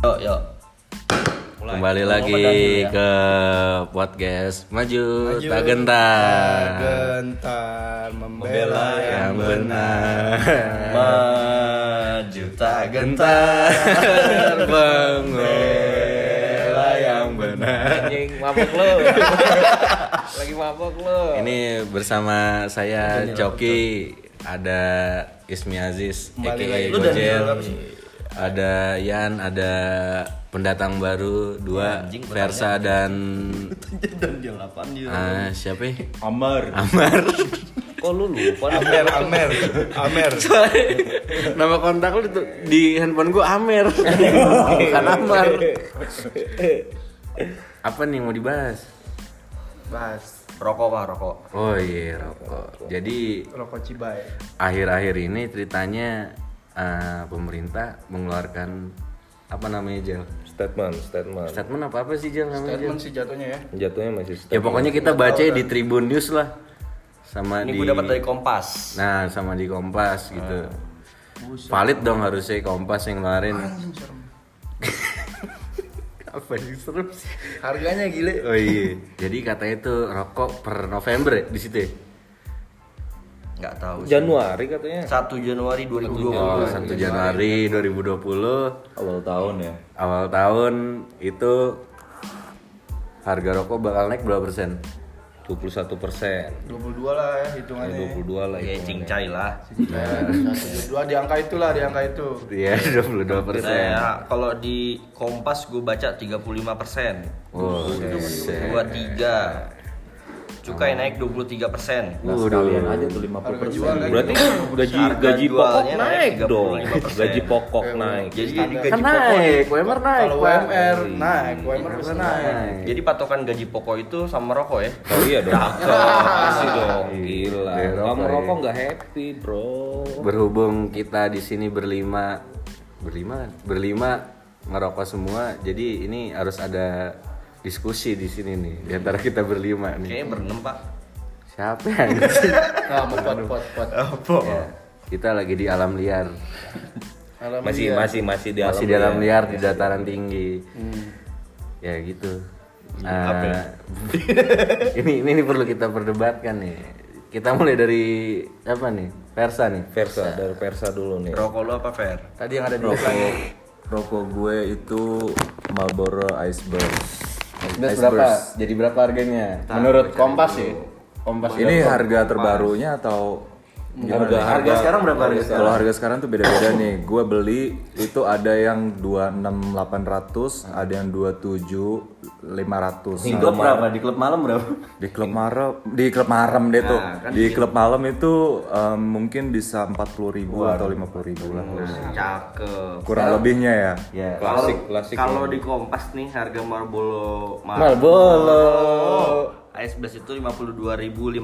Yuk, yuk. Kembali lagi ke podcast Maju, Tak Gentar gentar membela Yang benar Maju tak gentar. Membela yang benar Anjing mabok lu. Lagi mabok lu. Ini bersama saya Coki Ada Ismi Aziz Kembali aka lagi. Lu dan Gojel Dion apa sih? Ada Yan, ada pendatang baru dua anjing, Versa dan Dan dia lapan dia. ah, siapa ya? Amar. Amar. Kok lu lupa? Amer Amer Amer Nama kontak lu itu di handphone gua Amer Bukan Amar. Apa nih mau dibahas? Bas Rokok pak, rokok. Oh iya rokok. Jadi rokok cibai akhir-akhir ini ceritanya eh, pemerintah mengeluarkan apa namanya Jel? Statement, statement. Statement apa apa sih Jel namanya Jel? Statement sih jatuhnya ya Jatuhnya masih statement. Ya pokoknya kita baca di Tribun News lah sama Ini di gue dapat dari Kompas. Nah, sama di Kompas gitu. Valid dong harusnya Kompas yang ngeluarin. apa sih serem sih? Harganya gile Oh iya. Jadi katanya itu rokok per November ya di situ ya? Nggak tahu. sih. Januari katanya. 1 Januari 2020. Oh, 1 Januari 2020 Awal tahun ya. awal tahun itu harga rokok bakal naik berapa persen? 21 persen. 22 lah ya hitungannya 22 lah Ya cincai lah. Dua di angka itulah di angka itu Iya, 22 persen. Nah, kalau di Kompas gue baca 35 persen. Oh, buset. 23. Cukai naik 23 persen. Nah, sekalian aja tuh 50 persen. kan? Berarti gaji gaji pokok naik naik dong. 35%. Gaji pokok naik. Jadi gaji pokok naik, UMR naik. Kalau. UMR naik UMR bisa naik Jadi patokan gaji pokok itu sama rokok ya? Oh iya dong. Pasti dong. Gila. Dari rokok, Kamu ya. rokok nggak happy, Bro. Berhubung kita di sini berlima berlima? Berlima ngerokok semua. Jadi ini harus ada diskusi di sini nih di antara kita berlima nih. Kayaknya berenam pak. Siapa yang mau pot pot pot Ya, kita lagi di alam liar. Alhamdulillah. Masih masih masih di Masih di alam liar di dataran tinggi. Ya gitu. Ah, ini, ini ini perlu kita perdebatkan nih. Kita mulai dari apa nih? Versa nih. Versa dari Versa dulu nih. Rokok lu apa Fer? Tadi yang ada di rokok belakang rokok gue itu Marlboro Iceberg. Terus berapa? Jadi berapa harganya? Menurut Kompas ya? Kompas Ini harga terbarunya atau Harga harga sekarang berapa harga sekarang? kalau harga sekarang tuh beda-beda nih. Gue beli itu ada yang 26800, ada yang 27500. Di klub berapa? Di klub malam berapa? Di klub malam, di klub malam deh tuh. kan di klub malam itu em, mungkin bisa 40.000 atau 50.000 lah. Cakep. Kurang lebihnya ya. Ya. Klasik klasik. Kalau di Kompas nih harga Marlboro Marlboro. AS11 itu 52.500.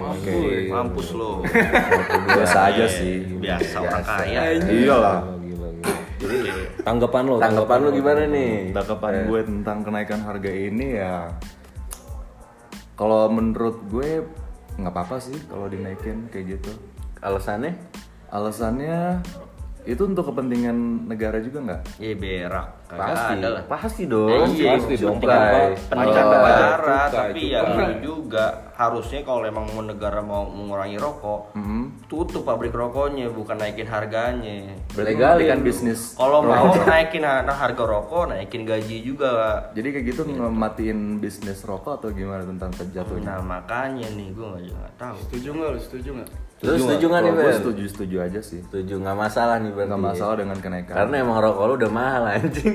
Oke. Mampus lo. Biasa aja sih. Biasa orang kaya. Iyalah. Jadi tanggapan lo, Tanggapan lu gimana nih? Tanggapan gue tentang kenaikan harga ini ya kalau menurut gue nggak apa-apa sih kalau dinaikin kayak gitu. Alasannya? Alasannya itu untuk kepentingan negara juga nggak? Ya berak. Kagak Pasti. ada lah. Pasti dong. Iya, pasti dong. Pendidikan negara, cukai, tapi ya juga harusnya kalau emang mau negara mau mengurangi rokok, tutup pabrik rokoknya, bukan naikin harganya. Berarti Legalin. menghentikan bisnis. Kalau mau naikin nah, harga rokok, naikin gaji juga. Jadi kayak gitu ngematiin bisnis rokok atau gimana tentang terjatuhnya? Nah makanya nih gue nggak tahu. Setuju nggak lu setuju nggak Lu setuju nggak nih, Ben? setuju setuju aja sih. Setuju nggak masalah nih berarti. Nggak masalah dengan kenaikan. Karena emang rokok lu udah mahal anjing.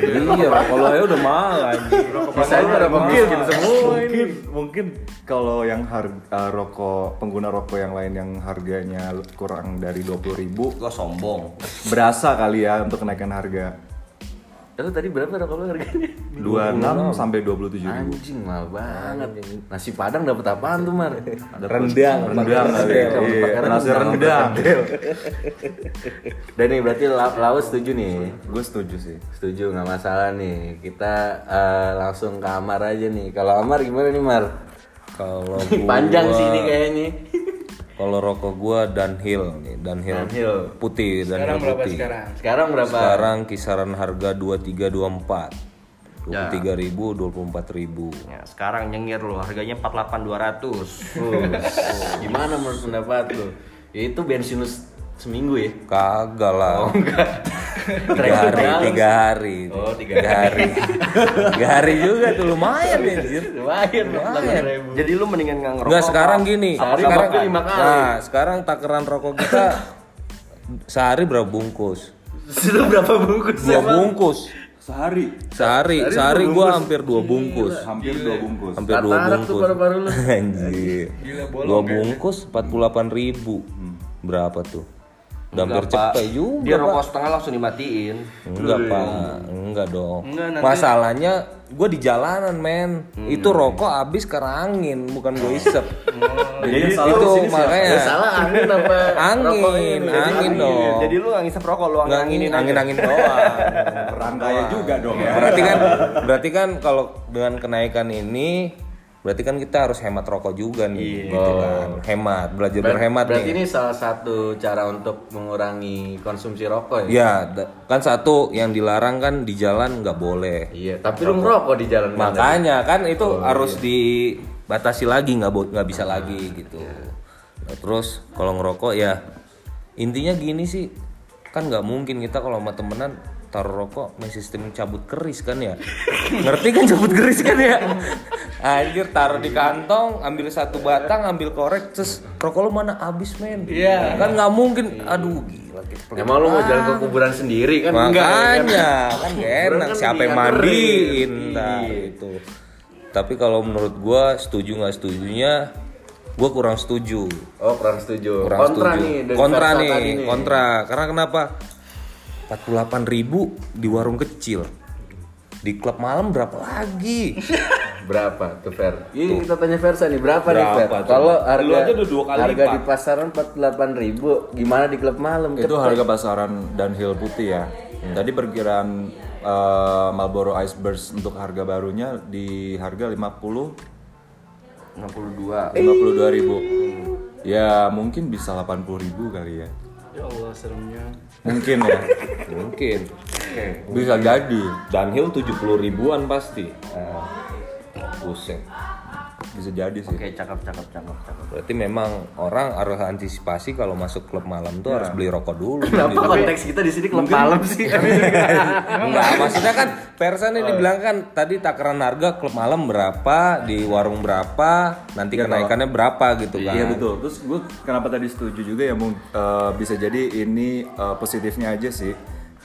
iya, kalau ya udah mahal anjing. Sisanya udah mungkin miskin semua mungkin mungkin kalau yang harga rokok pengguna rokok yang lain yang harganya kurang dari 20.000 ribu Gue sombong. berasa kali ya untuk kenaikan harga Lu tadi berapa rokok lu harganya? 26 sampai 27 ribu Anjing mahal banget. Nasi padang dapat apaan tuh, Mar? Rendang, rendang ya. Iya, nasi rendang Dan nih berarti La- Laus setuju nih. gue setuju sih Setuju nggak masalah nih. Kita eh, langsung ke Amar aja nih. Kalau Amar gimana nih Mar? Kalau Panjang sih ini kayaknya. Kalau rokok gua Dunhill nih, Dunhill, Dunhill. putih, Sekarang Dunhill berapa putih. sekarang? Sekarang berapa? Sekarang kisaran harga 23 24. Ya. 23 ribu, 24 ribu. Ya, sekarang nyengir lo harganya 48200. Oh, gimana menurut pendapat lu? Ya itu bensin seminggu ya? Kagak lah. Oh enggak. Tiga hari, tiga hari. Oh, tiga hari. tiga hari juga tuh lumayan ya, anjir. Lumayan, Lumayan. Jadi lu mendingan nggak ngerokok. Enggak sekarang gini. Sehari sekarang makan lima kali. Nah, sekarang takaran rokok kita sehari berapa bungkus? Sudah berapa bungkus Dua bungkus. Sehari Sehari, sehari gua hampir dua bungkus. hampir dua bungkus. Hampir dua bungkus. paru-paru lu. Anjir. Dua bungkus 48 ribu. Berapa tuh? Udah hampir Enggak, Pak. cepet juga. Dia rokok setengah langsung dimatiin. Enggak pak, enggak dong. Enggak, nanti- Masalahnya gue di jalanan men, itu rokok habis karena angin, bukan gue isep. Jadi salah itu siapa? makanya Ya salah angin apa? angin, angin dong. Jadi lu nggak ngisep rokok, lu Nggak angin angin, angin doang. Rangkaya juga dong ya. Berarti kan, berarti kan kalau dengan kenaikan ini, berarti kan kita harus hemat rokok juga nih, gitu kan. Hemat, belajar Ber- berhemat Berarti nih. ini salah satu cara untuk mengurangi konsumsi rokok ya? Ya, kan satu yang dilarang kan di jalan nggak boleh. Iya, tapi lu ngerokok di jalan kan? Makanya kan itu harus dibatasi lagi nggak nggak bisa lagi gitu. Nah, terus kalau ngerokok ya intinya gini sih kan nggak mungkin kita kalau sama temenan taruh rokok main sistem cabut keris kan ya ngerti kan cabut keris kan ya anjir taruh di kantong ambil satu batang ambil korek terus rokok lu mana abis men Iya. kan nggak mungkin aduh gila kita Emang lu mau jalan ke kuburan sendiri kan? Enggak, ya kan? Makanya kan gak enak kan siapa yang mandiin ntar Iya. itu. Tapi kalau menurut gua setuju nggak setujunya gua kurang setuju. Oh, kurang setuju. Kurang kontra setuju. nih, kontra nih, kontra. Karena kenapa? 48.000 ribu di warung kecil. Di klub malam berapa lagi? Berapa tuh Fer? Ini kita tanya Versa nih, berapa, nih Berapa Fer? tuh? Kalau harga aja udah dua kali harga lipat. di pasaran 48.000 ribu, gimana di klub malam? Itu Cepet. harga pasaran Dunhill putih ya. Tadi perkiraan eh, Marlboro Iceburst untuk harga barunya di harga 50 62. 52 ribu. Ya mungkin bisa 80 ribu kali ya. Ya Allah seremnya. Mungkin ya. Mungkin. bisa jadi. Dunhill 70 ribuan pasti. Buset. Bisa jadi sih. Oke, cakep, cakep, cakep, cakep. Berarti memang orang harus antisipasi kalau masuk klub malam tuh harus beli rokok dulu. Kenapa konteks kita di sini klub malam sih? Enggak, maksudnya kan Persa nih dibilang kan tadi takaran harga klub malam berapa, di warung berapa, nanti kenaikannya berapa gitu kan. Iya betul. Terus gue kenapa tadi setuju juga ya mung- eh, bisa jadi ini eh, positifnya aja sih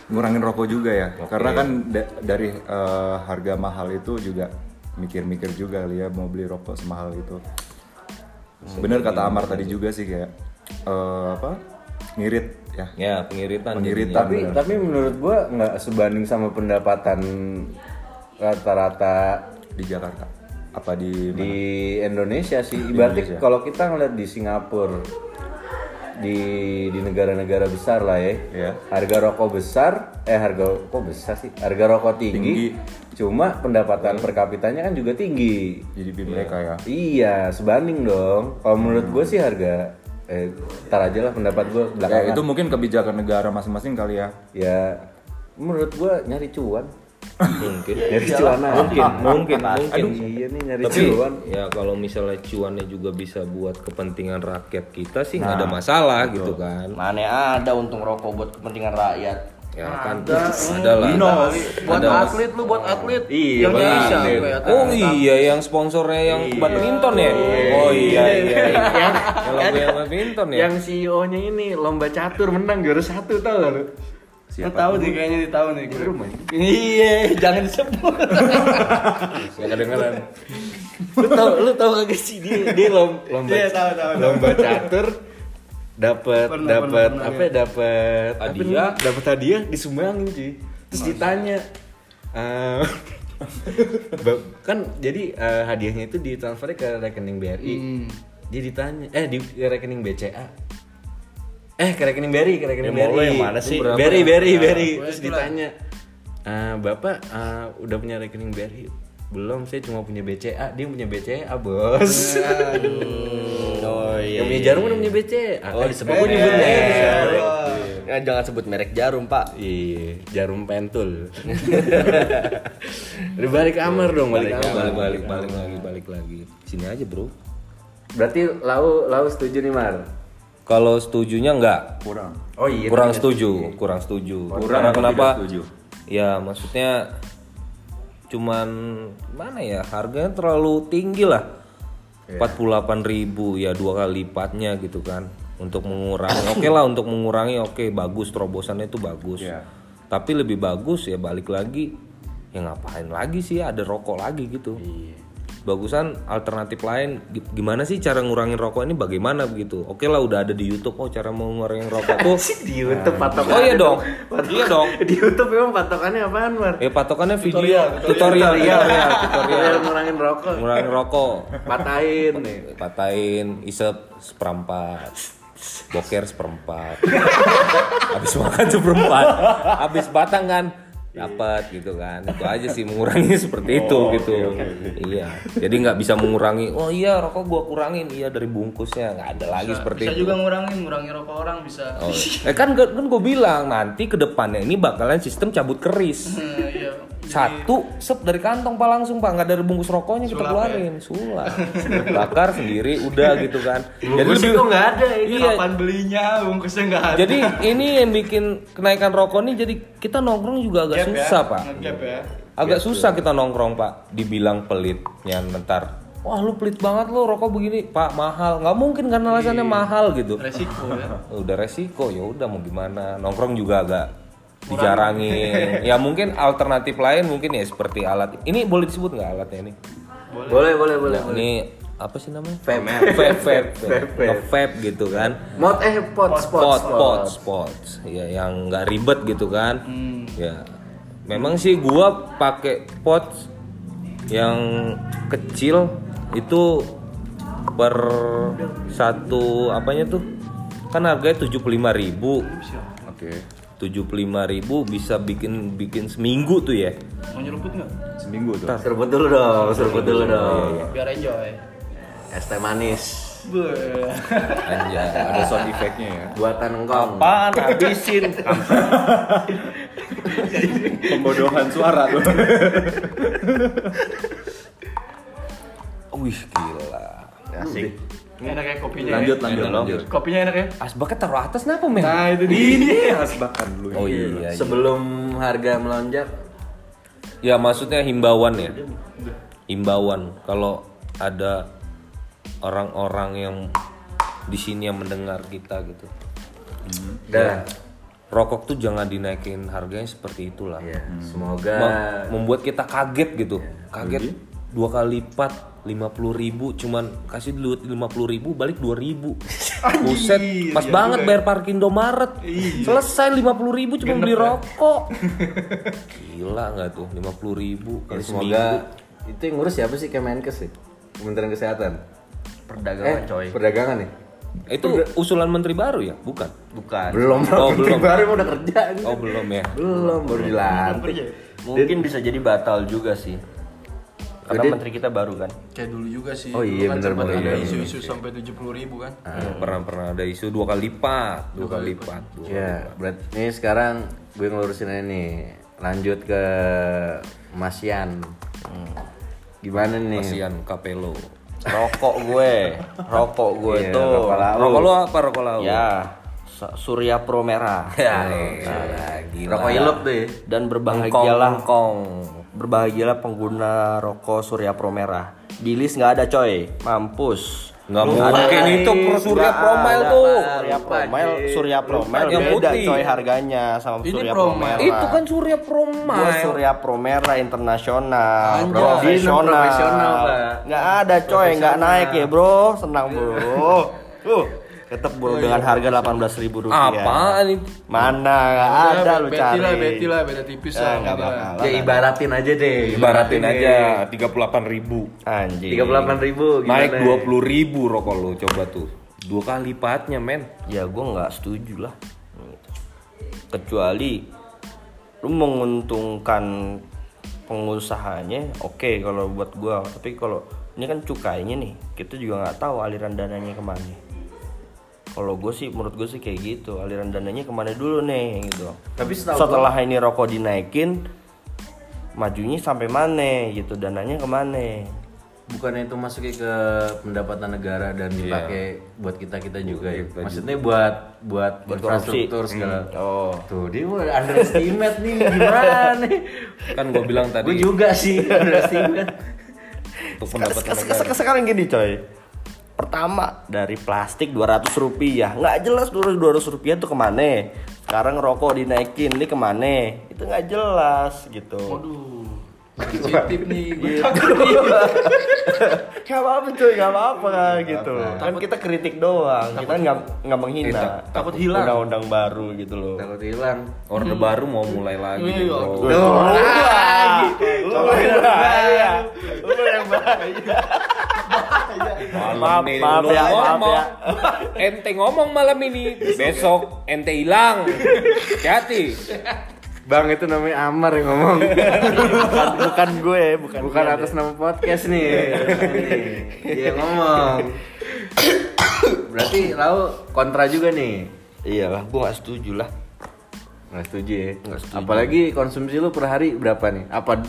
ngurangin rokok juga ya. Karena kan da- dari eh, harga mahal itu juga mikir-mikir juga kali ya mau beli rokok semahal itu. Bener kata Amar tadi juga sih kayak eh, apa ngirit ya. Ya, pengiritan. Pengiritan. tapi tapi menurut gua nggak sebanding sama pendapatan rata-rata di Jakarta apa di di Indonesia sih. Ibaratnya kalau kita ngeliat di Singapura di di negara-negara besar lah ya. Ya. Harga rokok besar, eh harga kok besar sih? Harga rokok tinggi, cuma pendapatan per kapitanya kan juga tinggi. GDP mereka ya. Iya, sebanding dong. Kalau menurut gue sih harga eh tar aja lah pendapat gue Ya belakangan. itu mungkin kebijakan negara masing-masing kali ya. Ya menurut gue nyari cuan. Mungkin. Nyari cuan. Mungkin, mungkin, mungkin. Iya nih nyari Tapi cuan. ya kalau misalnya cuannya juga bisa buat kepentingan rakyat kita sih nggak ada masalah gitu kan. Mana ada untung rokok buat kepentingan rakyat. Ya kan ada lah. Buat Ada atlet lu buat atlet. Iya, yang Indonesia. Kayak Oh iya yang sponsornya yang badminton ya? Oh iya iya. iya. Yang lagu yang badminton ya? Yang CEO-nya ini lomba catur menang juara satu tau gak lu? Lu tahu nih kayaknya di tahu nih. Iya, jangan disebut. Ya kedengeran. lu tau lu tau gak sih dia dia lom- lomba Iya, tahu, tahu, tahu. lomba catur dapat dapat apa ya, dapat apa Hadiah. dapat hadiah disumbangin cuy terus ditanya eh, Bab- kan jadi eh, hadiahnya itu ditransfer ke rekening BRI dia ditanya eh di rekening BCA eh ke rekening BRI ke rekening Ya, BRI yang mana sih? BRI BRI BRI terus ditanya "Eh, bapak eh, udah punya rekening BRI belum saya cuma punya BCA dia punya BCA bos Oh iya. Yang punya jarum kan punya BC. Oh, disebut gue nyebut Ya, jangan sebut merek jarum, Pak. Iya, jarum pentul. Udah balik kamar dong, balik, kamar. balik balik balik lagi balik lagi sini aja bro Berarti lau lau setuju nih, Mar. Kalau setujunya enggak kurang Oh iya. kurang setuju kurang setuju Kurang karena kenapa setuju? ya maksudnya cuman mana ya harganya terlalu tinggi lah Iya. 48.000 ribu ya dua kali lipatnya gitu kan untuk mengurangi oke lah untuk mengurangi oke bagus terobosannya itu bagus Iya. tapi lebih bagus ya balik lagi ya ngapain lagi sih ada rokok lagi gitu Iya. Bagusan alternatif lain Gi- gimana sih cara ngurangin rokok ini? Bagaimana begitu? Oke lah udah ada di YouTube oh cara mau ngurangin rokok tuh. Di YouTube patokannya. oh iya dong. Patok- iya dong. Di YouTube emang patokannya apaan, Mar? ya patokannya video. Tutorial Iya, tutorial. Tutorial ngurangin rokok. ngurangin rokok. Patahin nih. patahin isep seperempat. Boker seperempat. Habis makan seperempat habis batang kan dapat gitu kan. Itu aja sih mengurangi seperti itu gitu. iya. Jadi nggak bisa mengurangi oh iya rokok gua kurangin. Iya dari bungkusnya. Nggak ada lagi seperti Bisa itu. juga ngurangin, ngurangi rokok orang bisa. Oh, eh kan kan gue bilang nanti ke depannya ini bakalan sistem cabut keris. Hmm, iya. Satu sep dari kantong pak langsung pak. Nggak dari bungkus rokoknya kita Sulap keluarin. Sulap. Bakar sendiri udah gitu kan. Jadi Bungkus itu nggak ada ini. iya. Kapan belinya? Bungkusnya nggak ada. jadi ini yang bikin kenaikan rokok nih jadi kita nongkrong juga agak Gap susah ya? pak ya. agak susah kita nongkrong pak. Dibilang pelitnya ntar wah lu pelit banget lo rokok begini. Pak mahal. Nggak mungkin karena alasannya mahal gitu. Resiko ya. udah resiko ya udah mau gimana? Nongkrong juga agak dijarangin ya mungkin alternatif lain mungkin ya seperti alat ini boleh disebut nggak alatnya ini boleh boleh boleh, boleh. Nah, ini apa sih namanya? Vape. Vape, vape, vape, gitu kan. Mod eh pot, pot, pot, pot, Ya yang nggak ribet gitu kan. Hmm. Ya. Memang sih gua pakai pot yang kecil itu per satu apanya tuh kan harganya tujuh puluh lima ribu. Oke. 75.000 bisa bikin bikin seminggu tuh ya. Mau nyeruput nggak? Seminggu tuh. Seruput dulu dong, seruput dulu iya, iya, dong. Iya. Biar enjoy. Es teh manis. Anjay, ada sound effectnya ya. Buatan engkong. Pan, habisin. Pembodohan suara tuh. Wih gila. Asik. Ini enak ya kopinya. lanjut ya? lanjut lanjut Kopinya enak ya? asbaknya taruh atas kenapa men Nah, itu dia. ini harus bahkan dulu oh iya, iya. Sebelum harga melonjak, Ya maksudnya himbauan ya. Himbauan kalau ada orang-orang yang di sini yang mendengar kita gitu. dah. Rokok tuh jangan dinaikin harganya seperti itulah. Ya, semoga Mem- membuat kita kaget gitu. Kaget dua kali lipat 50.000 ribu cuman kasih dulu 50.000 ribu balik 2 ribu buset pas banget bayar parkir Indomaret selesai 50.000 ribu cuma beli rokok gila nggak tuh 50.000 ribu ya, semoga seminggu itu yang ngurus siapa sih Kemenkes sih? Kementerian Kesehatan. Perdagangan eh, coy. Perdagangan nih. itu usulan menteri baru ya bukan Bukan. Belum, Oh, Menteri belum. baru udah kerja. oh belum ya Belum, baru dilantik. Mungkin bisa jadi batal juga sih. Karena menteri kita baru kan. Kayak dulu juga sih. Oh iya, Dulu kan bener, ada iya, isu-isu sampai 70 ribu kan. Hmm, pernah pernah ada isu dua kali lipat dua kali lipat dua kali Ya, berarti ini sekarang gue ngelurusin aja nih. Lanjut ke Mas Yan. Gimana nih? Kasihan Kapelo Rokok gue, rokok gue Iya, tuh. rokok lau. rokok lu apa rokok lau Ya, Surya Pro Merah. ya elah, gila Rokok ilup tuh ya. Dan berbahagialah Berbahagialah pengguna rokok Surya Pro Merah. Di list nggak ada coy, mampus. nggak mungkin itu pro Surya Promile tuh Surya Promile, Surya Promile Yang beda putih. coy harganya sama Ini Surya. Promile. itu kan Surya Gue Promile Surya Promera internasional, profesional. Profesional. Nggak ada coy, nggak naik ya bro, senang bro. Uh, tetap bro dengan harga 18.000 ribu rupiah. apaan itu Mana nggak ada lu Beti cari. lah, beti lah, beda tipis Eh, lah. Beda. bakal. Ya ibaratin aja deh. ibaratin aja 38 ribu Anjing. 38 ribu naik 20 ribu rokok lu coba tuh dua kali lipatnya men Ya gue nggak setuju lah. Kecuali lu menguntungkan pengusahanya, oke kalau buat gua. Tapi kalau ini kan cukainya nih, kita juga nggak tahu aliran dananya ke mana. Kalau gue sih, menurut gue sih kayak gitu. Aliran dananya ke mana dulu nih gitu. Tapi setahu Setelah ini rokok dinaikin, majunya sampai mana gitu? Dananya ke mana? bukannya itu masuknya ke pendapatan negara dan Iya. dipakai buat kita kita juga ya maksudnya buat buat, Buat korupsi. infrastruktur segala Oh, tuh dia mau underestimate nih gimana nih Kan gue bilang gue tadi juga sih underestimate untuk pendapatan negara. sekarang gini coy. Pertama dari plastik 200 rupiah, nggak jelas dulu 200 rupiah tuh ke mana? Sekarang rokok dinaikin, ini ke mana? Itu nggak jelas gitu. Waduh. Nih. Gak apa-apa cuy, gak apa-apa gitu. Kan kita kritik doang, kita nggak nggak menghina. takut hilang. Undang-undang baru gitu loh. takut hilang Orde baru mau mulai lagi. Iya, lagi, lu yang bahaya, lu yang bahaya. Malam Maaf, nih, maaf lu ya, maaf ngomong. ya. Ente ngomong malam ini, besok ente hilang. Hati-hati. bang itu namanya Amar yang ngomong bukan, bukan gue, bukan bukan gue. atas nama podcast nih dia yang ngomong berarti lau kontra juga nih Iyalah, gue gak setuju lah. nggak setuju ya Nggak setuju. apalagi konsumsi lu per hari berapa nih apa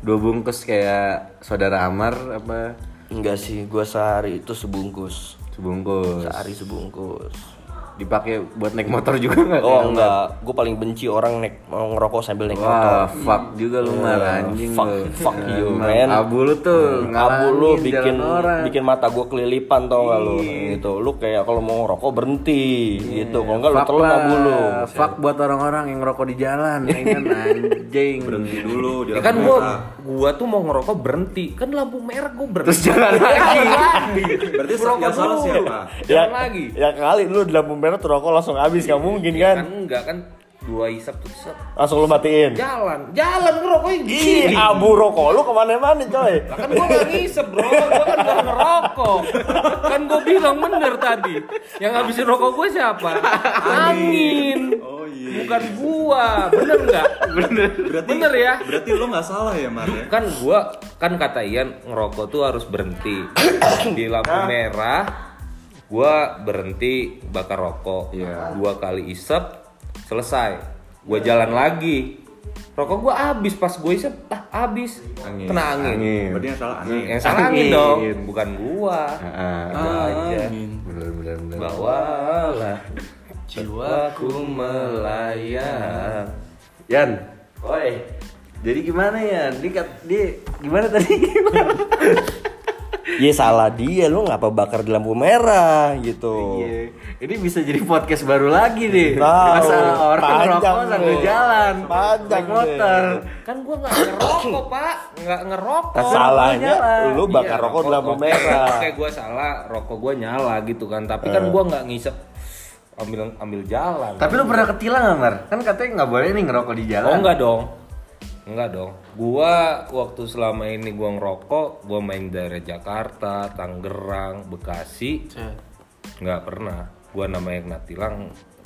dua bungkus kayak saudara Amar apa Enggak sih, gue sehari itu sebungkus. sebungkus Sehari sebungkus. Dipakai buat naik motor juga nggak Oh enggak, gue paling benci orang naik mau ngerokok sambil naik Wah, motor. fuck juga lu mar anjing fuck, lu. fuck you, Emang man. Abu lu tuh Hmm, Abu lu bikin orang. bikin mata gue kelilipan tau gak lu gitu. Lu kayak kalau mau ngerokok berhenti gitu. Kalau enggak lu telan abu lu. Fuck buat orang-orang yang ngerokok di jalan, ya kan anjing. berhenti dulu di Ya kan gua merah. gua tuh mau ngerokok berhenti. Kan lampu merah gua berhenti. Terus jalan lagi. berarti yang salah siapa Jalan lagi. Ya kali lu di lampu merah tuh rokok langsung habis gak mungkin kan? Kan enggak kan dua isap tuh set. Langsung lu matiin. Jalan, jalan ngerokoknya Ih, gini. abu rokok lu ke mana-mana coy. Lah kan gua gak ngisep bro, gua kan gak ngerokok Kan gua bilang bener tadi Yang habisin rokok gue siapa? Angin oh iya Bukan gua, bener nggak? Bener berarti Bener ya? berarti lo nggak salah ya Mar ya Kan gua, kan kata Ian ngerokok tuh harus berhenti Di lampu merah Gua berhenti bakar rokok Iya. Dua kali isep, selesai Gua jalan lagi Rokok gua habis pas gue isep, ah habis Angin. Kena angin, Angin. berarti yang salah angin Yang salah angin Angin. dong, bukan gua aja Bener bener bener. Bawalah jiwaku melayang Yan, Oi. jadi gimana ya? Dia, kat- dia gimana tadi? Ya salah dia lu ngapa bakar di lampu merah gitu. Iya. Ini bisa jadi podcast baru lagi nih. Tahu. Masalah orang Panjang ngerokok sambil jalan, Panjang motor. Kan gua nggak ngerokok pak, nggak ngerokok Salahnya nyala. lu bakar Iya, rokok di lampu merah. Oke gua salah, rokok gua nyala gitu kan Tapi kan gua nggak ngisep ambil ambil jalan Tapi lu pernah ketilang nggak, Mar? Kan katanya nggak boleh nih ngerokok di jalan. Oh enggak dong Enggak dong Gua waktu selama ini gua ngerokok Gua main daerah Jakarta, Tangerang, Bekasi Nggak pernah Gua namanya kena tilang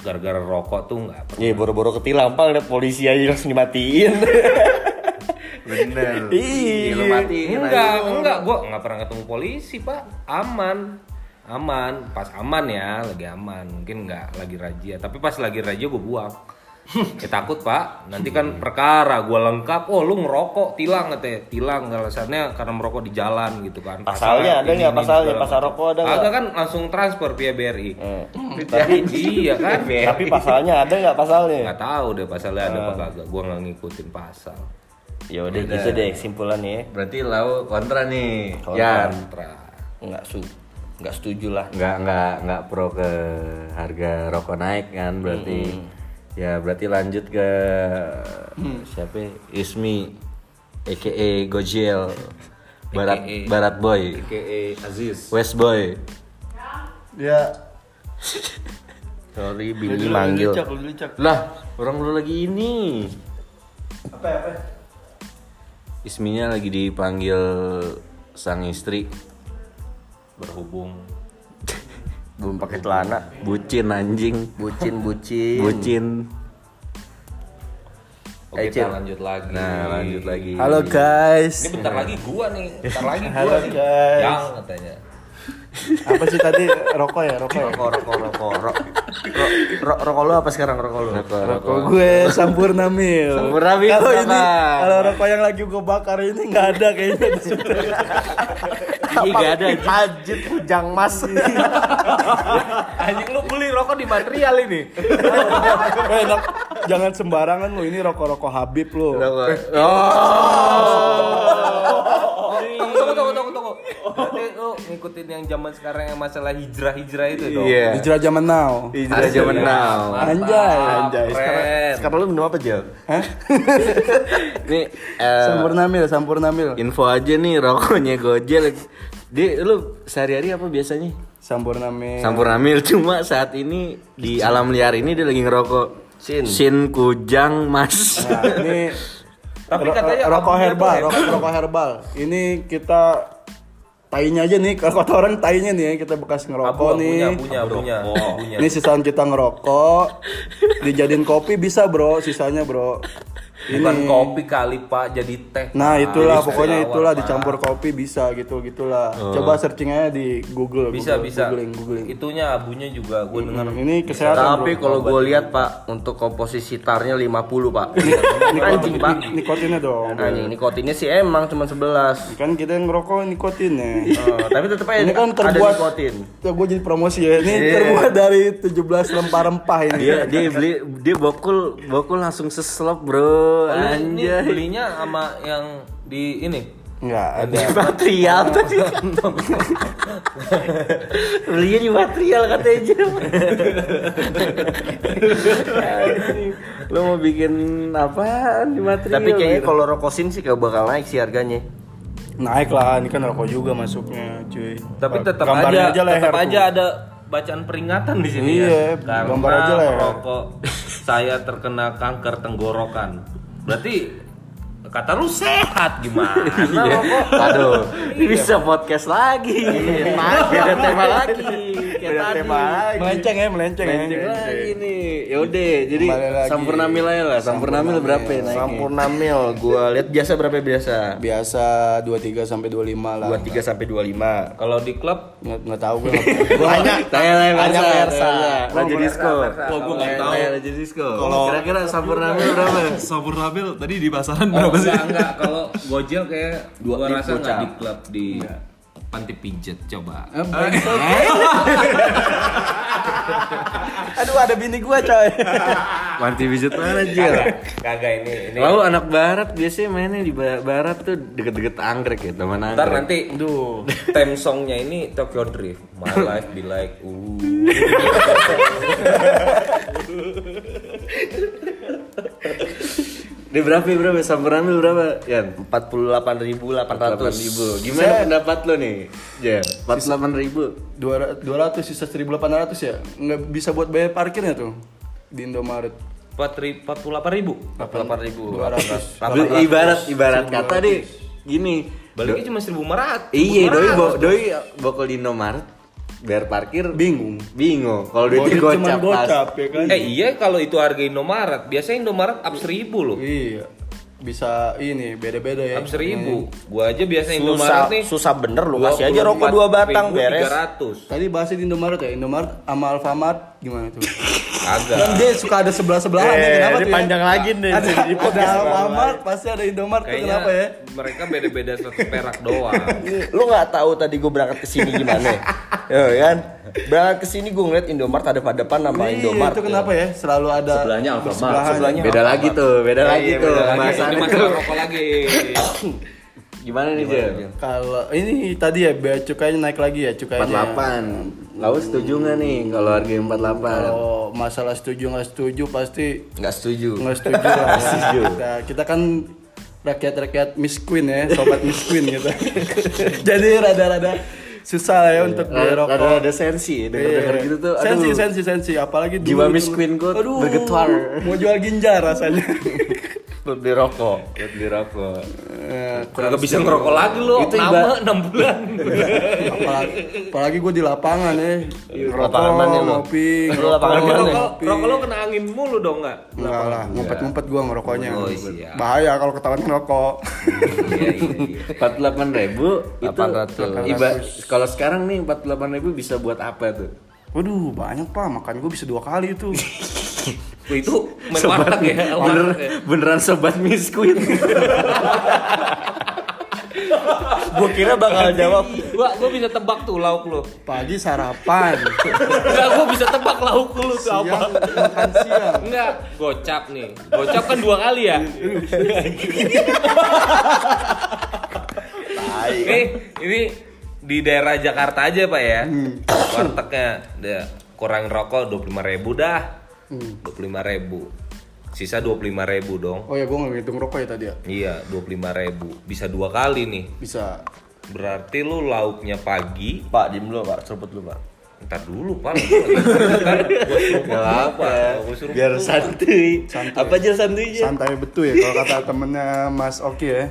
Gara-gara rokok tuh nggak pernah Iya boro-boro ketilang pal liat polisi aja langsung dimatiin. Bener. Iya. Lu matiin enggak, enggak, gua enggak pernah ketemu polisi, Pak. Aman. Aman, pas aman ya, lagi aman. Mungkin enggak lagi razia, tapi pas lagi razia gua buang. Ya takut, Pak. Nanti kan perkara gua lengkap, oh lu ngerokok, tilang katanya. Tilang alasannya karena merokok di jalan gitu kan. Pasalnya ada nggak pasalnya? Pasal rokok ada nggak? Agak kan langsung transfer via BRI. Eh, Tapi iya kan? Tapi pasalnya ada nggak pasalnya? Nggak tahu deh pasalnya ada apa kagak. Gua nggak ngikutin pasal. Ya udah gitu deh kesimpulannya. Berarti lau kontra nih. Kontra. Kontra. Nggak su nggak setuju lah. nggak nggak nggak pro ke harga rokok naik kan berarti ya berarti lanjut ke siapa ya? Ismi aka Gojel Barat AKA. Barat Boy AKA Aziz West Boy Ya. Sorry Billy manggil. Lucak, lu lucak. lah orang lu lagi ini Apa apa? Isminya lagi dipanggil sang istri Berhubung Belum pakai celana. bucin anjing Bucin bucin. bucin Oke, kita lanjut lagi. nah lanjut lagi Halo guys. Ini bentar lagi gua nih, bentar lagi gua Halo, nih. guys. Yang katanya. Apa sih tadi rokok ya, rokok ya? Rokok, rokok, rokok. Ro- ro- ro- rokok lu apa sekarang rokok lu? Rokok gue Sampurna Mil. Sampurna Mil, Kalau ini kalau rokok yang lagi gue bakar ini nggak ada kayaknya di situ. Iya gak ada. Ajit Kujang Mas. Anjing lu rokok di material ini. Eh, enak. Jangan sembarangan lu ini rokok-rokok Habib lu. Tunggu tunggu tunggu tunggu. Berarti lu ngikutin yang zaman sekarang yang masalah hijrah-hijrah itu dong. Iya. Hijrah zaman now. Hijrah zaman now. Anjay. Anjay, sekarang, sekarang lu minum apa, Jel? Nih eh, Sampurna Mil, Sampurna Mil. info aja nih rokoknya Gojek. Di lu sehari-hari apa biasanya? Sampurna Mil. Sampurna Mil cuma saat ini di alam liar ini dia lagi ngerokok. Sin. Sin Kujang Mas. Nah, ini Tapi katanya rokok herbal, rokok, rokok herbal. Ini kita tainya aja nih, kalau kata orang tainya nih ya, kita bekas ngerokok Abu, nih. abunya, abunya, abunya. Ini sisaan kita ngerokok, dijadiin kopi bisa bro, sisanya bro. Bukan kopi kali pak, jadi teh. Nah itulah Jadi pokoknya awal, itulah Pak. dicampur kopi bisa gitu gitulah. Coba searching aja di Google. Bisa Google, bisa. Googling googling. Itunya abunya juga gue dengar. Ini kesehatan Tapi kalau gue lihat, Pak, untuk komposisi tarnya 50, Pak. Anjing, Pak. Nikotinnya dong. Anjing, nikotinnya sih emang cuma 11. Kan kita yang ngerokok nikotinnya. Oh, tapi tetap aja Ini kan ada terbuat nikotin. Gue jadi promosi ya. Ini terbuat dari 17 rempah-rempah ini. dia dia beli dia bokul bokul langsung seslop bro. Ini Anjay. belinya sama yang di ini. Enggak ada. Di material tadi. Belinya di material katanya. Anjing. Lo mau bikin apaan di material? Tapi kayaknya kalau rokosin sih gak bakal naik sih harganya. Naik lah, ini kan rokok juga masuknya, cuy. Tapi tetap Gambarnya aja, leher tetap tuh. aja ada bacaan peringatan di sini Iya, ya. Karena gambar aja leher. merokok saya terkena kanker tenggorokan. Berarti kata lu sehat gimana rokok? Aduh, ini bisa podcast lagi. Beda tema lagi. Kayak Beda tadi. tema lagi. Melenceng ya, melenceng, Melenceng ya. lagi nih. Yaudah, jadi. Sampurnamil aja lah. Sampurnamil berapa ya naiknya? Sampurna mil, gue lihat biasa berapa biasa? Biasa 23 sampai 25 lah. 23 sampai 25. Kalau di klub Nggak, nggak tahu gue. Tanya, Tanya tanya Tanya Persa. Raja Disco. Wah, gua nggak tahu. Tanya Raja Disco. Kira-kira Sampurnamil berapa? Sampurnabil tadi di pasaran Oh, berapa sih? enggak, enggak. Kalau gojel kayak gua rasa enggak di klub di panti pijet coba. Aduh, ada bini gua, coy. Manti bijut mana Jil? Kagak ini ini. Lalu anak barat biasanya mainnya di ba- barat tuh deket-deket anggrek ya teman anggrek. Ntar nanti Duh. theme songnya ini Tokyo Drift. My life be like uh. Di berapa ya, berapa? Sampurnamil berapa? Yan? 48.800. ribu. Gimana pendapat lo nih? Ya, 48 ribu. 200 200 sisa 1800 ya? Nggak bisa buat bayar parkirnya tuh di Indomaret. Empat ribu. Delapan ribu. 200. Ibarat ibarat kata deh gini. Baliknya cuma seribu lima Iya, doi bo, doi bokol di Indomaret bayar parkir Bingung. bingung. Kalau Duit duitnya cuman gocap pas. gocap ya kan? Eh iya kalau itu harga Indomaret, biasanya Indomaret up seribu loh. Iya. Bisa ini beda-beda ya. Seribu. Gua aja biasa Susah, Indomaret nih. susah bener lu kasih aja rokok dua batang beres. 300. Tadi bahasnya di Indomaret ya, Indomaret sama Alfamart gimana tuh? Kagak. Kan dia suka ada sebelah-sebelahan ya, kenapa tuh? ya? lagi nih. Ada, ada Alfamart, pasti ada Indomaret tuh kenapa ya? mereka beda-beda satu perak doang. lu nggak tahu tadi gue berangkat ke sini gimana? ya kan? Berangkat ke sini gue ngeliat Indomaret ada pada depan nama Iya, Indomaret. itu kenapa ya? Selalu ada Sebelahnya Alfamart, sebelahan. sebelahnya Beda lagi tuh, beda Eh, lagi iya, tuh beda lagi. pembahasan Ini itu. masalah rokok lagi. Gimana nih, Jel? Kalau ini tadi ya bea cukainya naik lagi ya cukainya. 48. Kau setuju nggak nih kalau harga 48? Kalau masalah setuju nggak setuju pasti Nggak setuju. nggak setuju lah. Kita, kita kan rakyat-rakyat Miss Queen ya, sobat Miss Queen gitu. Jadi rada-rada susah lah ya untuk beli rokok. Ada ada sensi, denger-denger Iya. gitu tuh. Aduh, sensi sensi sensi apalagi dulu Jiwa. Miss Queen Aduh, bergetar. mau jual ginjar rasanya buat beli rokok buat beli rokok Kagak bisa ngerokok lagi lu. Itu Nama iba- 6 bulan. apalagi, apalagi gue di lapangan ya ngerokok lapangan mana lu? ngopi lapangan ngerokok? Rokok, lu kena angin mulu dong nggak? enggak lah ngumpet-ngumpet gue ngerokoknya Oh, siap. bahaya kalau ketahuan ngerokok Iya iya iya. empat delapan ribu itu 800. iba kalau sekarang nih empat delapan ribu bisa buat apa tuh waduh banyak pak makan gue bisa dua kali itu itu main warteg ya. bener, ya. beneran sobat miskuit Gue kira bakal jawab Gua gua bisa tebak tuh lauk lu. pagi sarapan Enggak, gua bisa tebak lauk lu tuh apa. siang makan siang Enggak, gocap nih. Gocap kan dua kali ya. Ini ini di daerah Jakarta aja pak ya. Wartegnya dia kurang rokok 25.000 ribu dah. 25.000 ribu. Sisa 25.000 ribu dong. oh ya gue nggak ngitung rokok ya tadi ya Iya, 25.000 ribu. Bisa dua kali nih. bisa Berarti lu lauknya pagi. Pak, diem dulu pak, seruput dulu pak Ntar dulu pak. Gak apa. Biar santuy apa aja santuinya santai betul ya kalau kata temennya Mas Oki ya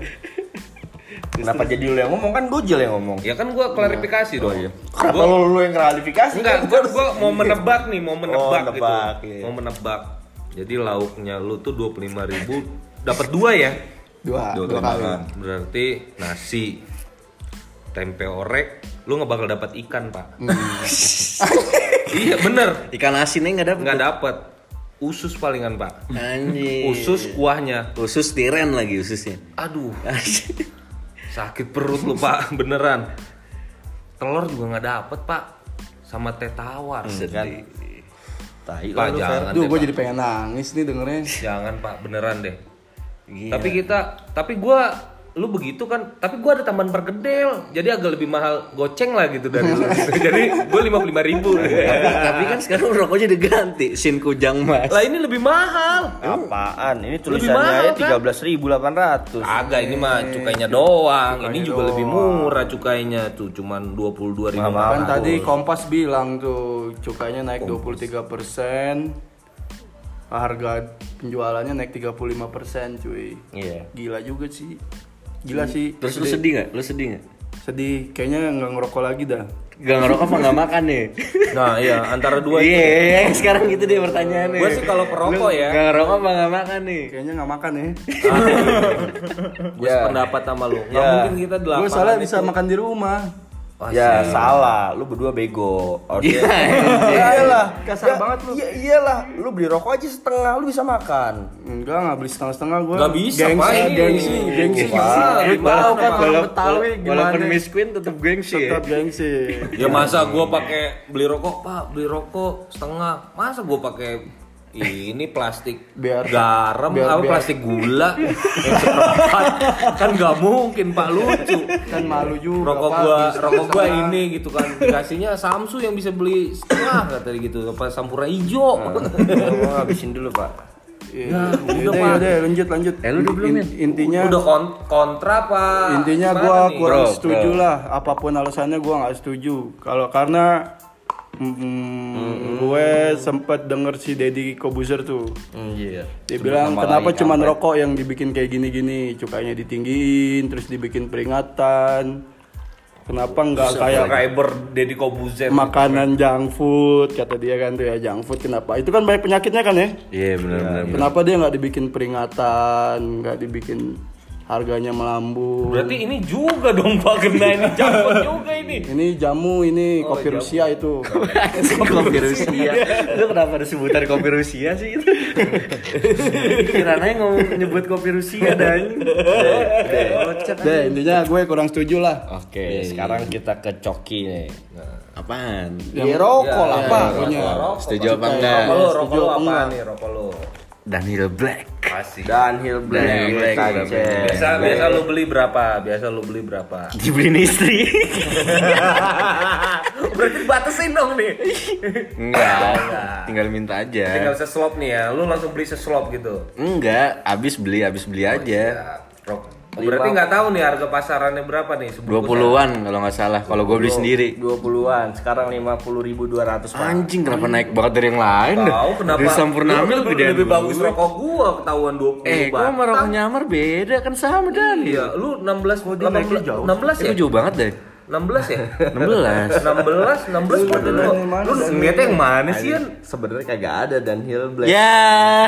Kenapa jadi lu yang ngomong kan Gojil yang ngomong Ya kan gua klarifikasi dong. Kenapa lu, lu yang klarifikasi? Enggak, gua gua mau menebak nih, mau menebak Oh, gitu. nebak, iya. Mau menebak. Jadi lauknya lu tuh 25.000 dapat dua ya. dua Dua dua kali. Berarti nasi tempe orek lu nggak bakal dapat ikan, Pak. iya, bener. ikan asinnya nggak dapet Nggak dapat. Usus palingan, Pak. anjing Usus kuahnya. usus tiren lagi ususnya Aduh, sakit perut lu, Pak. Beneran. Telur juga nggak dapet, Pak. Sama teh tawar. sedih Tai Pak, lu, Fer. jangan. Duh, deh, gue Pak. jadi pengen nangis nih dengernya. Jangan pak, beneran deh. Gila. Tapi kita, tapi gua, lu begitu kan, tapi gua ada tambahan perkedel, jadi agak lebih mahal goceng lah gitu dari lu. jadi gua lima puluh lima ribu. tapi kan sekarang rokoknya diganti sin kujang mas lah ini lebih mahal. Apaan? Ini tulisannya mahal, aja kan? 13.800 Agak ini mah cukainya doang. ini juga lebih murah cukainya tuh, cuman dua puluh dua ribu. Kan tadi Kompas bilang tuh cukainya naik 23 persen, harga penjualannya naik 35 persen, cuy. Iya Gila juga sih. Gila sih. terus lu sedih nggak lu sedih nggak Sedih. Kayaknya nggak ngerokok lagi dah. Gak ngerokok apa nggak makan nih? Nah iya, antara dua itu. Iya, sekarang gitu deh pertanyaannya. Gua sih kalau perokok ya. Gak ngerokok apa nggak makan nih? Kayaknya nggak makan ya. Gue sependapat sama lu. Nggak Ya. mungkin kita delapan. Gue salah bisa makan di rumah. Ya salah, lu berdua bego Harusnya Iya, Iyalah Kasar Ya, banget lu. Iya iyalah, lu beli rokok aja setengah, lu bisa makan Enggak, nggak beli setengah-setengah gue. Nggak bisa, gengsi, gengsi, gengsi. Wah, Lu tahu kan orang Betawi gimana? Walaupun Miss Queen tetap gengsi ya. Tetap gengsi. Ya masa gua pakai beli rokok, Pak, beli rokok setengah. Masa gua pakai ini plastik Biar- garam biar- apa biar- plastik gula yang seperempat kan nggak mungkin pak lucu Kan malu juga. rokok Pak. gua Bisa rokok gua setengah. ini gitu kan dikasihnya Samsu yang bisa beli setengah kata gitu apa sampurna hijau Mau habisin dulu pak Iya, udah, udah, Pak. udah, lanjut, lanjut. Eh, lu udah belum, In- Min? Intinya, udah kon- kontra pak intinya gua kurang Bro, setuju bro. lah. Apa pun alasannya gua nggak setuju. Kalau karena mm, gue sempet denger si Deddy Kobuzer tuh. Iya Dia bilang kenapa cuman rokok yang dibikin kayak gini-gini, cukainya ditinggiin, terus dibikin peringatan. Kenapa nggak kayak subscriber Deddy Kobuzer makanan junk food kata dia kan tuh ya junk food kenapa? Itu kan banyak penyakitnya kan ya? Iya benar benar. Kenapa dia nggak dibikin peringatan, nggak dibikin harganya melambung? berarti ini juga dong pak kena ini jampot juga ini Ini jamu ini kopi Rusia itu. kopi Rusia. Lu kenapa ada sebutan kopi Rusia sih itu? Kiranya ngomong nyebut kopi Rusia dan Deh, intinya gue kurang setuju lah. Oke, sekarang kita ke coki nih apaan? Ya rokok lah pak Pokoknya. Setuju apa enggak? rokok lu rokok Setuju lu nih rokok lu Daniel Black. Asik. Downhill Black, Downhill Black, Kanceng. Biasa biasa lu beli berapa? Biasa lu beli berapa? Dibeliin istri. Berarti batasin dong nih. Enggak. Tinggal minta aja. Tinggal seslop nih ya. Lu langsung beli seslop gitu. Enggak, abis beli, abis beli aja. Ya, rok. Berarti nggak tahu nih harga pasarannya berapa nih sebelum 20-an kalau nggak salah kalau gue beli sendiri 20-an, sekarang 50.200 Pak. anjing kenapa naik banget dari yang lain? Tahu kenapa? dari Sampurna Lu ambil lebih, lebih gua. bagus rokok gua ketahuan 20 eh gua sama rokok nyamar beda kan sama dan Iya, lu 16 18 16 ya? itu jauh banget deh 16 ya? 16 16 16 pada lu. Lu ngeliatnya yang mana sih, Yan? Sebenarnya kagak ada Dunhill Black. ya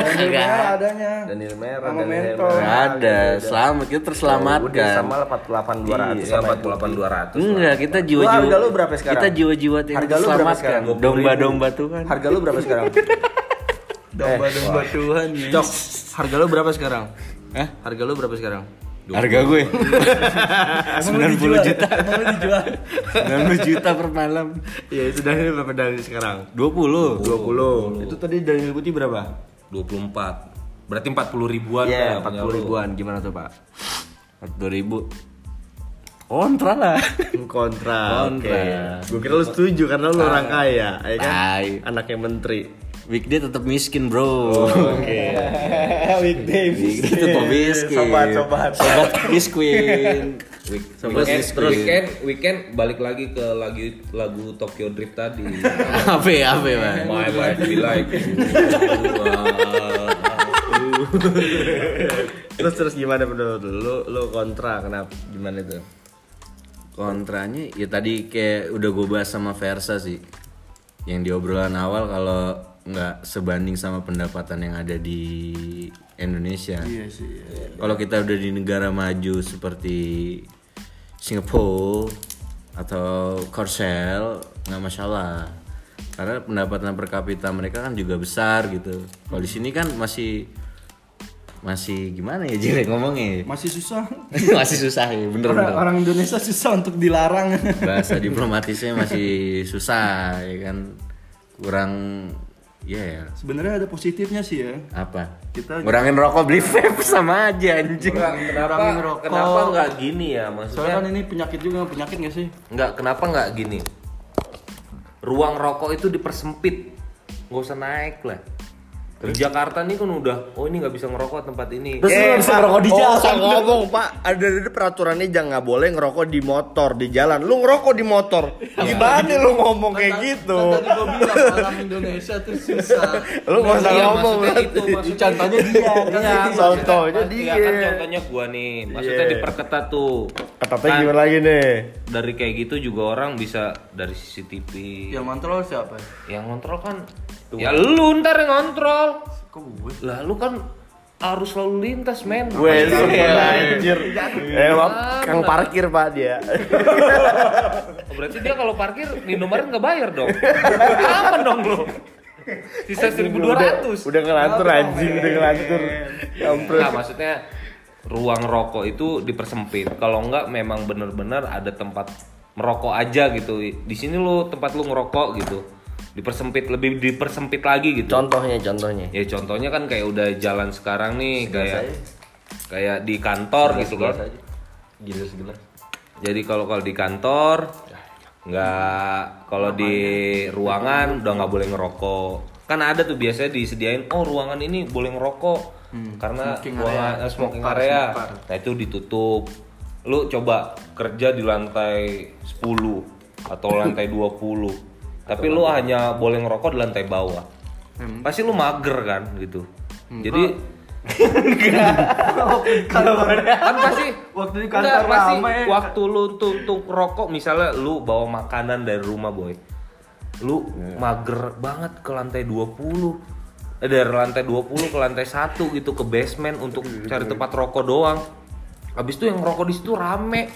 Merah kagak adanya. Dunhill merah, Sama Dunhill mentol. merah. Ada selamat kita Udah terselamatkan sama lah 48 200 Iya, sama 48 200. enggak kita jiwa-jiwa harga lu berapa sekarang? kita jiwa-jiwa yang terselamatkan domba-domba Tuhan Harga lu berapa sekarang? Domba-domba Tuhan ya. Cok, harga lu berapa sekarang? Hah? Harga lu berapa sekarang? Harga gue 90 juta Emang lu dijual? 90 juta per malam Iya, itu Dunhill berapa Dunhill sekarang? 20 20. Itu tadi Dunhill putih berapa? 24. Berarti 40 ribuan Iya, Pak, punya 40 lu. ribuan. Gimana tuh, Pak? 40 ribu kontra lah Kontra. Kontra. Gue kira lu setuju karena lu orang kaya, ya kan? Tai. Anaknya menteri. Weekday tetap miskin bro Oke. Weekday. weekday tetap miskin Sobat, sobat. sobat miskin Week- Sobat weekend, miskin. terus weekend, weekend balik lagi ke lagu lagu Tokyo Drift tadi. apa ya apa ya Bang? My life be like terus terus gimana menurut lu? Lu lu kontra kenapa? Gimana itu? kontranya ya tadi kayak udah gue bahas sama Versa sih yang di obrolan awal kalau nggak sebanding sama pendapatan yang ada di Indonesia Iya sih. iya. kalau kita udah di negara maju seperti Singapura atau Korsel nggak masalah karena pendapatan per kapita mereka kan juga besar gitu kalau di sini kan masih masih gimana ya Jire ngomongnya Masih susah. masih susah ya bener Orang, bener orang Indonesia susah untuk dilarang. bahasa diplomatisnya masih susah ya kan kurang ya ya Sebenarnya ada positifnya sih ya. apa Kita- ngurangin rokok beli vape sama aja anjing kenapa Kurangin rokok. kenapa nggak gini ya Soalnya maksudnya kan ini penyakit juga, penyakit gak sih? nggak kenapa nggak gini ruang rokok itu dipersempit nggak usah naik lah di Jakarta nih kan udah oh ini nggak bisa ngerokok tempat ini Eh, bisa Pak, ngerokok di oh, jalan. usah ngomong, Pak. Ada ada peraturannya jangan nggak boleh ngerokok di motor di jalan. Lu ngerokok di motor. Gimana lu ngomong kayak gitu? Kan tadi gua bilang orang Indonesia tuh susah. Lu nggak usah Iya, ngomong itu Contohnya dia. kan Iya, dia. Contohnya Iya dia. kan contohnya gua nih, maksudnya Iya. diperketat tuh. Ketatnya Kan gimana lagi nih? Dari kayak gitu juga orang bisa dari CCTV. Yang kontrol siapa? Yang ngontrol kan ya lu ntar yang ngontrol. Kok gue? Lah lu kan harus lalu lintas men. Gue sih anjir. Eh, maaf, Kang parkir Pak dia. Oh, berarti dia kalau parkir di nggak bayar dong. Aman dong lu. Sisa 1200. Udah ngelantur anjing, udah ngelantur. Kampret. Nah, maksudnya ruang rokok itu dipersempit. Kalau enggak memang bener-bener ada tempat merokok aja gitu. Di sini lu tempat lu ngerokok gitu. Dipersempit lebih dipersempit lagi gitu. Contohnya, contohnya. Ya contohnya kan kayak udah jalan sekarang nih kayak kayak di kantor gitu kan. gila segelas Jadi kalau kalau di kantor nggak kalau di ruangan udah nggak boleh ngerokok. Kan ada tuh biasanya disediain oh ruangan ini boleh ngerokok karena smoking ruangan area. smoking Smoker, area. Nah itu ditutup. Lu coba kerja di lantai 10 atau lantai 20. Tapi lu hanya boleh ngerokok di lantai bawah. Pasti lu mager kan gitu. Jadi kan pasti Waktu di Enggak, kantor pasti rame. waktu lu tutup rokok misalnya lu bawa makanan dari rumah boy. Lu mager banget ke lantai 20 eh, dari lantai 20 ke lantai 1 gitu ke basement untuk cari tempat rokok doang. Habis itu yang rokok di situ rame.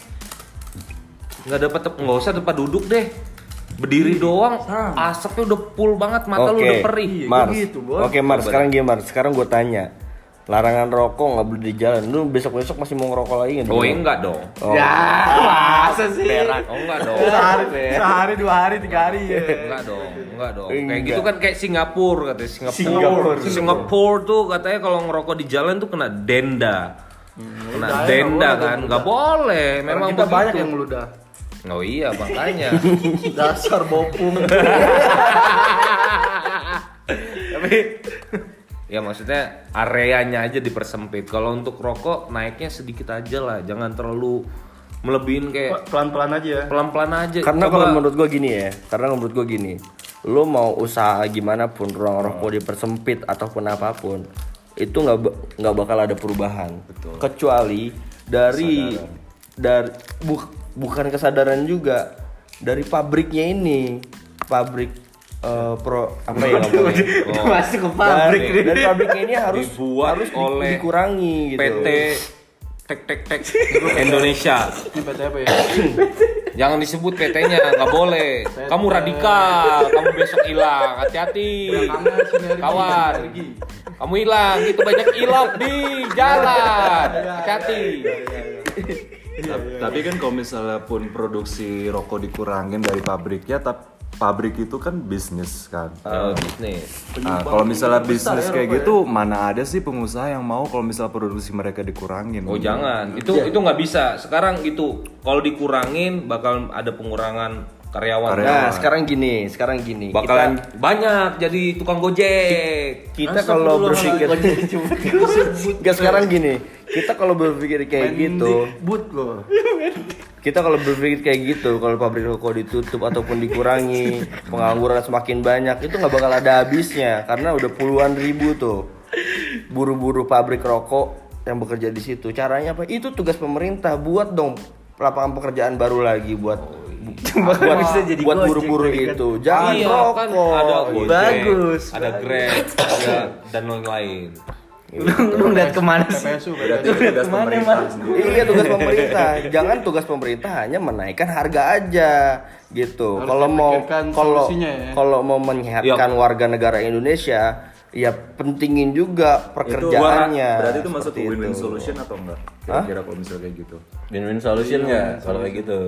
Nggak dapat nggak usah tempat duduk deh berdiri doang asapnya udah full banget mata lu Oke, udah perih Mars. gitu, Bos. Oke, Mars. Sekarang gimana? Sekarang gue tanya. Larangan rokok nggak boleh di jalan. Lu besok-besok masih mau ngerokok lagi nggak? oh jalan? enggak dong Oh. Ya, masa sih? oh enggak dong Sehari, sehari, dua hari, tiga hari ya. Enggak dong, enggak dong. Kayak gitu kan kayak Singapura katanya Singapura. Singapura. Singapura, tuh katanya kalau ngerokok di jalan tuh kena denda. Kena Udah, denda ya, kan, nggak boleh. Memang kita begitu. banyak yang meludah. Oh iya makanya. Dasar bopung. Tapi Ya maksudnya areanya aja dipersempit. Kalau untuk rokok naiknya sedikit aja lah, jangan terlalu melebihin kayak Pelan-pelan aja ya. pelan-pelan aja. Karena Coba- kalau menurut gue gini ya, karena menurut gue gini, lu mau usaha gimana pun ruang rokok dipersempit ataupun apa pun, itu nggak nggak bakal ada perubahan. Kecuali dari dari bu- bukan kesadaran juga dari pabriknya ini, pabrik eh, pro apa ya? Oh. Masuk ke Dari, dari pabriknya ini harus Dibuat harus di- oleh dikurangi gitu. PT tek tek tek Indonesia. Ini PT apa ya? Jangan disebut PT-nya, nggak boleh. Kamu radikal, kamu besok hilang. Hati-hati. Kawan. Kamu hilang, itu banyak ilok di jalan. Hati-hati. Ta- Tapi kan kalau misalnya pun produksi rokok dikurangin dari pabriknya, tapi pabrik itu kan bisnis kan. Oh, bisnis. Nah, kalau misalnya bisnis kayak gitu, mana ada sih pengusaha yang mau kalau misalnya produksi mereka dikurangin? Oh jangan, itu itu nggak bisa. Sekarang gitu, kalau dikurangin bakal ada pengurangan karyawan. Nah, sekarang gini, sekarang gini. Bakalan banyak jadi tukang gojek. kita kalau berpikir Gak sekarang gini kita kalau berpikir kayak gitu But loh. kita kalau berpikir kayak gitu kalau pabrik rokok ditutup ataupun dikurangi pengangguran semakin banyak itu nggak bakal ada habisnya karena udah puluhan ribu tuh buru-buru pabrik rokok yang bekerja di situ caranya apa itu tugas pemerintah buat dong lapangan pekerjaan baru lagi buat bu- buat bisa jadi buat buru-buru lagi kan. itu jangan Iya, rokok kan ada Gojek, Bagus, ada Grab, ada dan lain-lain. Lu ngeliat ke mana sih? PSU Berarti tugas pemerintah. Iya tugas pemerintah. Jangan tugas pemerintah hanya menaikkan harga aja gitu. Kalau mau kalau ya. kalau mau menyehatkan warga negara Indonesia, ya pentingin juga pekerjaannya. Berarti itu masuk ke win-win solution atau enggak? Kira-kira kalau misalnya kayak gitu. Win-win solution nggak kalau kayak gitu?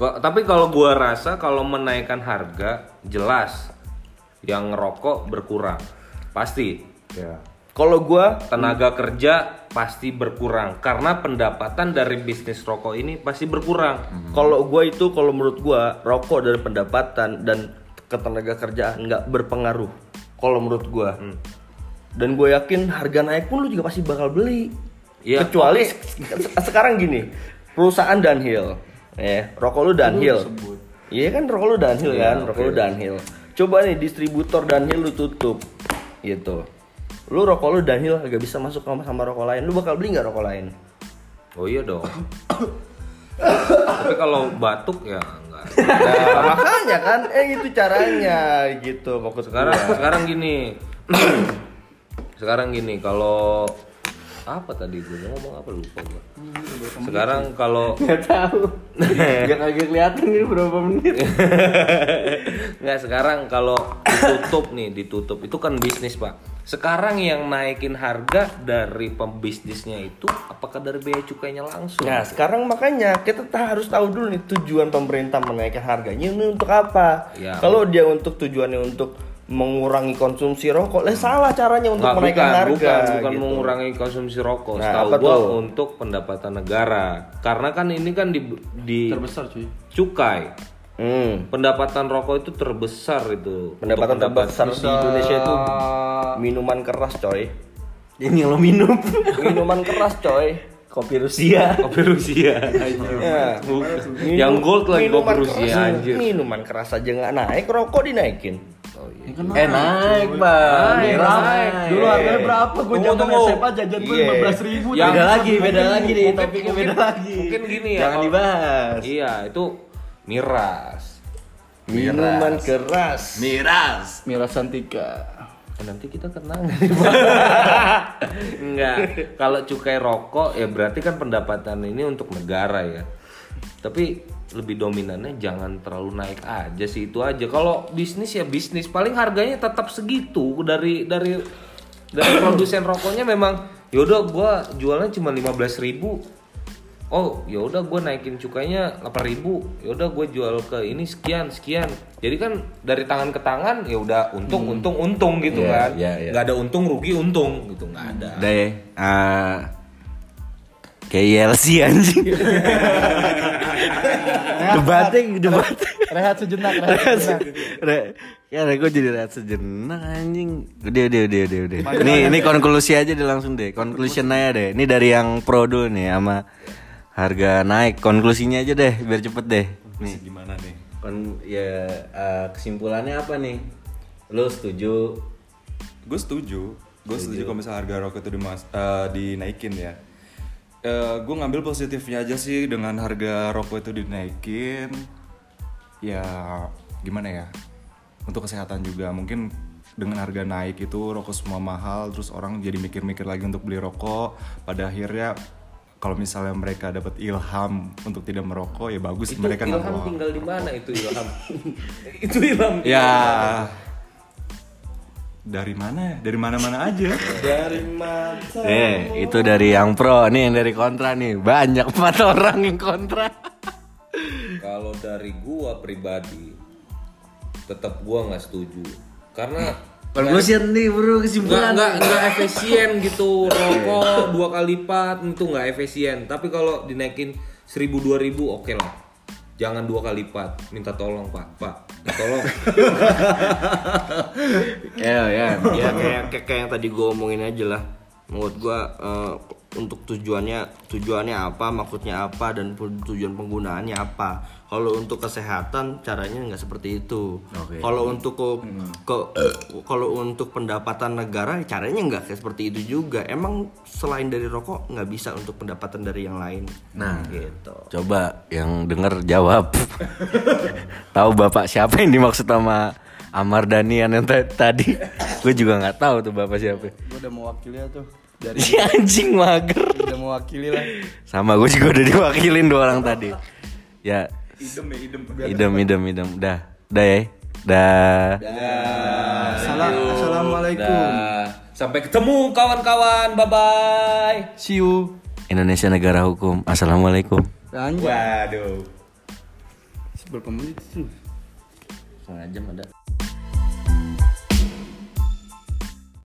Gua- tapi kalau gua rasa kalau menaikkan harga jelas yang ngerokok berkurang. Pasti Ya. Kalau gua tenaga kerja pasti berkurang karena pendapatan dari bisnis rokok ini pasti berkurang. kalau gua itu kalau menurut gua rokok dari pendapatan dan ketenaga kerjaan nggak berpengaruh. Kalau menurut gua. Hmm. Dan gue yakin harga naik pun lu juga pasti bakal beli. Iya. Kecuali se- sekarang gini, perusahaan downhill, ya rokok lu downhill. Iya kan rokok lu downhill kan, rokok lu downhill. Coba nih distributor downhill lu tutup, gitu. Lu rokok lu downhill gak bisa masuk sama sama rokok lain, lu bakal beli nggak rokok lain? Oh iya dong. tapi kalau batuk ya enggak. Nah, makanya kan, eh itu caranya, gitu. Fokus Sekarang sekarang gini. sekarang gini kalau apa tadi gue ngomong apa lupa gue. Sekarang kalau Nggak tahu. Gak kagak kelihatan ini berapa menit. nggak sekarang kalau ditutup nih ditutup itu kan bisnis pak. Sekarang yang naikin harga dari pembisnisnya itu apakah dari bea cukainya langsung? Nah sekarang makanya kita ta- harus tahu dulu nih tujuan pemerintah menaikkan harganya ini untuk apa? Ya. Kalau dia untuk tujuannya untuk mengurangi konsumsi rokok, lah salah caranya untuk Nggak, menaikkan bukan, harga. bukan, bukan gitu. mengurangi konsumsi rokok. Nah, Setahu gua tuh? untuk pendapatan negara. Karena kan ini kan di, di Terbesar cuy. cukai. Hmm. Pendapatan rokok itu terbesar itu. Pendapatan Untuk pendapat- terbesar di Indonesia itu minuman keras coy. Ini yang lo minum. Minuman keras coy. Kopi Rusia. Kopi Rusia. Ya. Yang gold lagi minuman kopi Rusia keras, anjir. Minuman keras aja nggak naik, rokok dinaikin. Eh naik bang. Naik, naik. Dulu harganya berapa? Gue zaman. SMA jajan gue Iya. lima belas ribu. Yang- Beda lagi, beda mungkin- lagi nih. Topiknya mungkin- beda lagi. Mungkin gini ya. Jangan kalau- dibahas. Iya, itu miras. Minuman keras. Miras. Mira Santika. Eh, Nanti kita kenal Enggak. Kalau cukai rokok ya berarti kan pendapatan ini untuk negara ya. Tapi lebih dominannya jangan terlalu naik aja sih itu aja. Kalau bisnis ya bisnis, paling harganya tetap segitu dari dari dari produsen rokoknya memang yaudah gua jualnya cuma 15.000 ribu oh ya udah gue naikin cukainya 8000 ribu yaudah gue jual ke ini sekian sekian jadi kan dari tangan ke tangan ya udah untung untung untung gitu Iya, kan iya, iya. nggak ada untung rugi untung gitu nggak ada ya. Ah, Kayak ILC anjing. debatnya, debatnya. Rehat sejenak, rehat sejenak. Re, ya re, gue jadi rehat sejenak anjing. Udah, udah, udah, udah, udah. Nih, ini konklusi aja deh langsung deh. Conclusion aja deh. Ini dari yang pro dulu nih sama harga naik. Konklusinya aja deh, biar cepet deh. Nih, Gimana nih? kon ya eh, kesimpulannya apa nih? Lo setuju? Gue setuju. Gue setuju kalau misalnya harga rokok itu dimas eh, dinaikin ya. Gue ngambil positifnya aja sih dengan harga rokok itu dinaikin. Ya gimana ya? Untuk kesehatan juga mungkin dengan harga naik itu rokok semua mahal terus orang jadi mikir-mikir lagi untuk beli rokok pada akhirnya kalau misalnya mereka dapat ilham untuk tidak merokok ya bagus Itu mereka Ilham tinggal di mana itu Ilham? itu Ilham. Ya dari mana ya? Dari mana-mana aja. Dari mata. Eh, itu dari yang pro, nih yang dari kontra nih. Banyak empat orang yang kontra. Kalau dari gua pribadi tetap gua nggak setuju. Karena Conclusion nih bro kesimpulan. nggak nggak efisien gitu rokok dua kali lipat itu nggak efisien tapi kalau dinaikin seribu dua ribu oke lah jangan dua kali lipat minta tolong pak pak tolong. Ya ya. ya. Kayak, kayak kayak yang tadi gue omongin aja lah. Menurut gue eh, untuk tujuannya tujuannya apa maksudnya apa dan tujuan penggunaannya apa kalau untuk kesehatan caranya nggak seperti itu Oke. kalau untuk ke, ke- kalau untuk pendapatan negara caranya nggak kayak seperti itu juga emang selain dari rokok nggak bisa untuk pendapatan dari yang lain Nah. gitu Coba yang denger jawab. tahu bapak siapa yang dimaksud sama Amar Danian yang ta- tadi? Gue juga nggak tahu tuh bapak siapa. Gue udah mewakili ya tuh. Dari Si anjing mager. udah mewakili lah. Sama gue juga udah diwakilin dua orang tadi. Ya, Idem ya idem. idem idem idem. Dah, dah ya. Dah. Salam, assalamualaikum. Dah. sampai ketemu kawan-kawan bye bye See you. Indonesia negara hukum. Assalamualaikum. Lanjut. Waduh. Berapa menit sih? setengah jam ada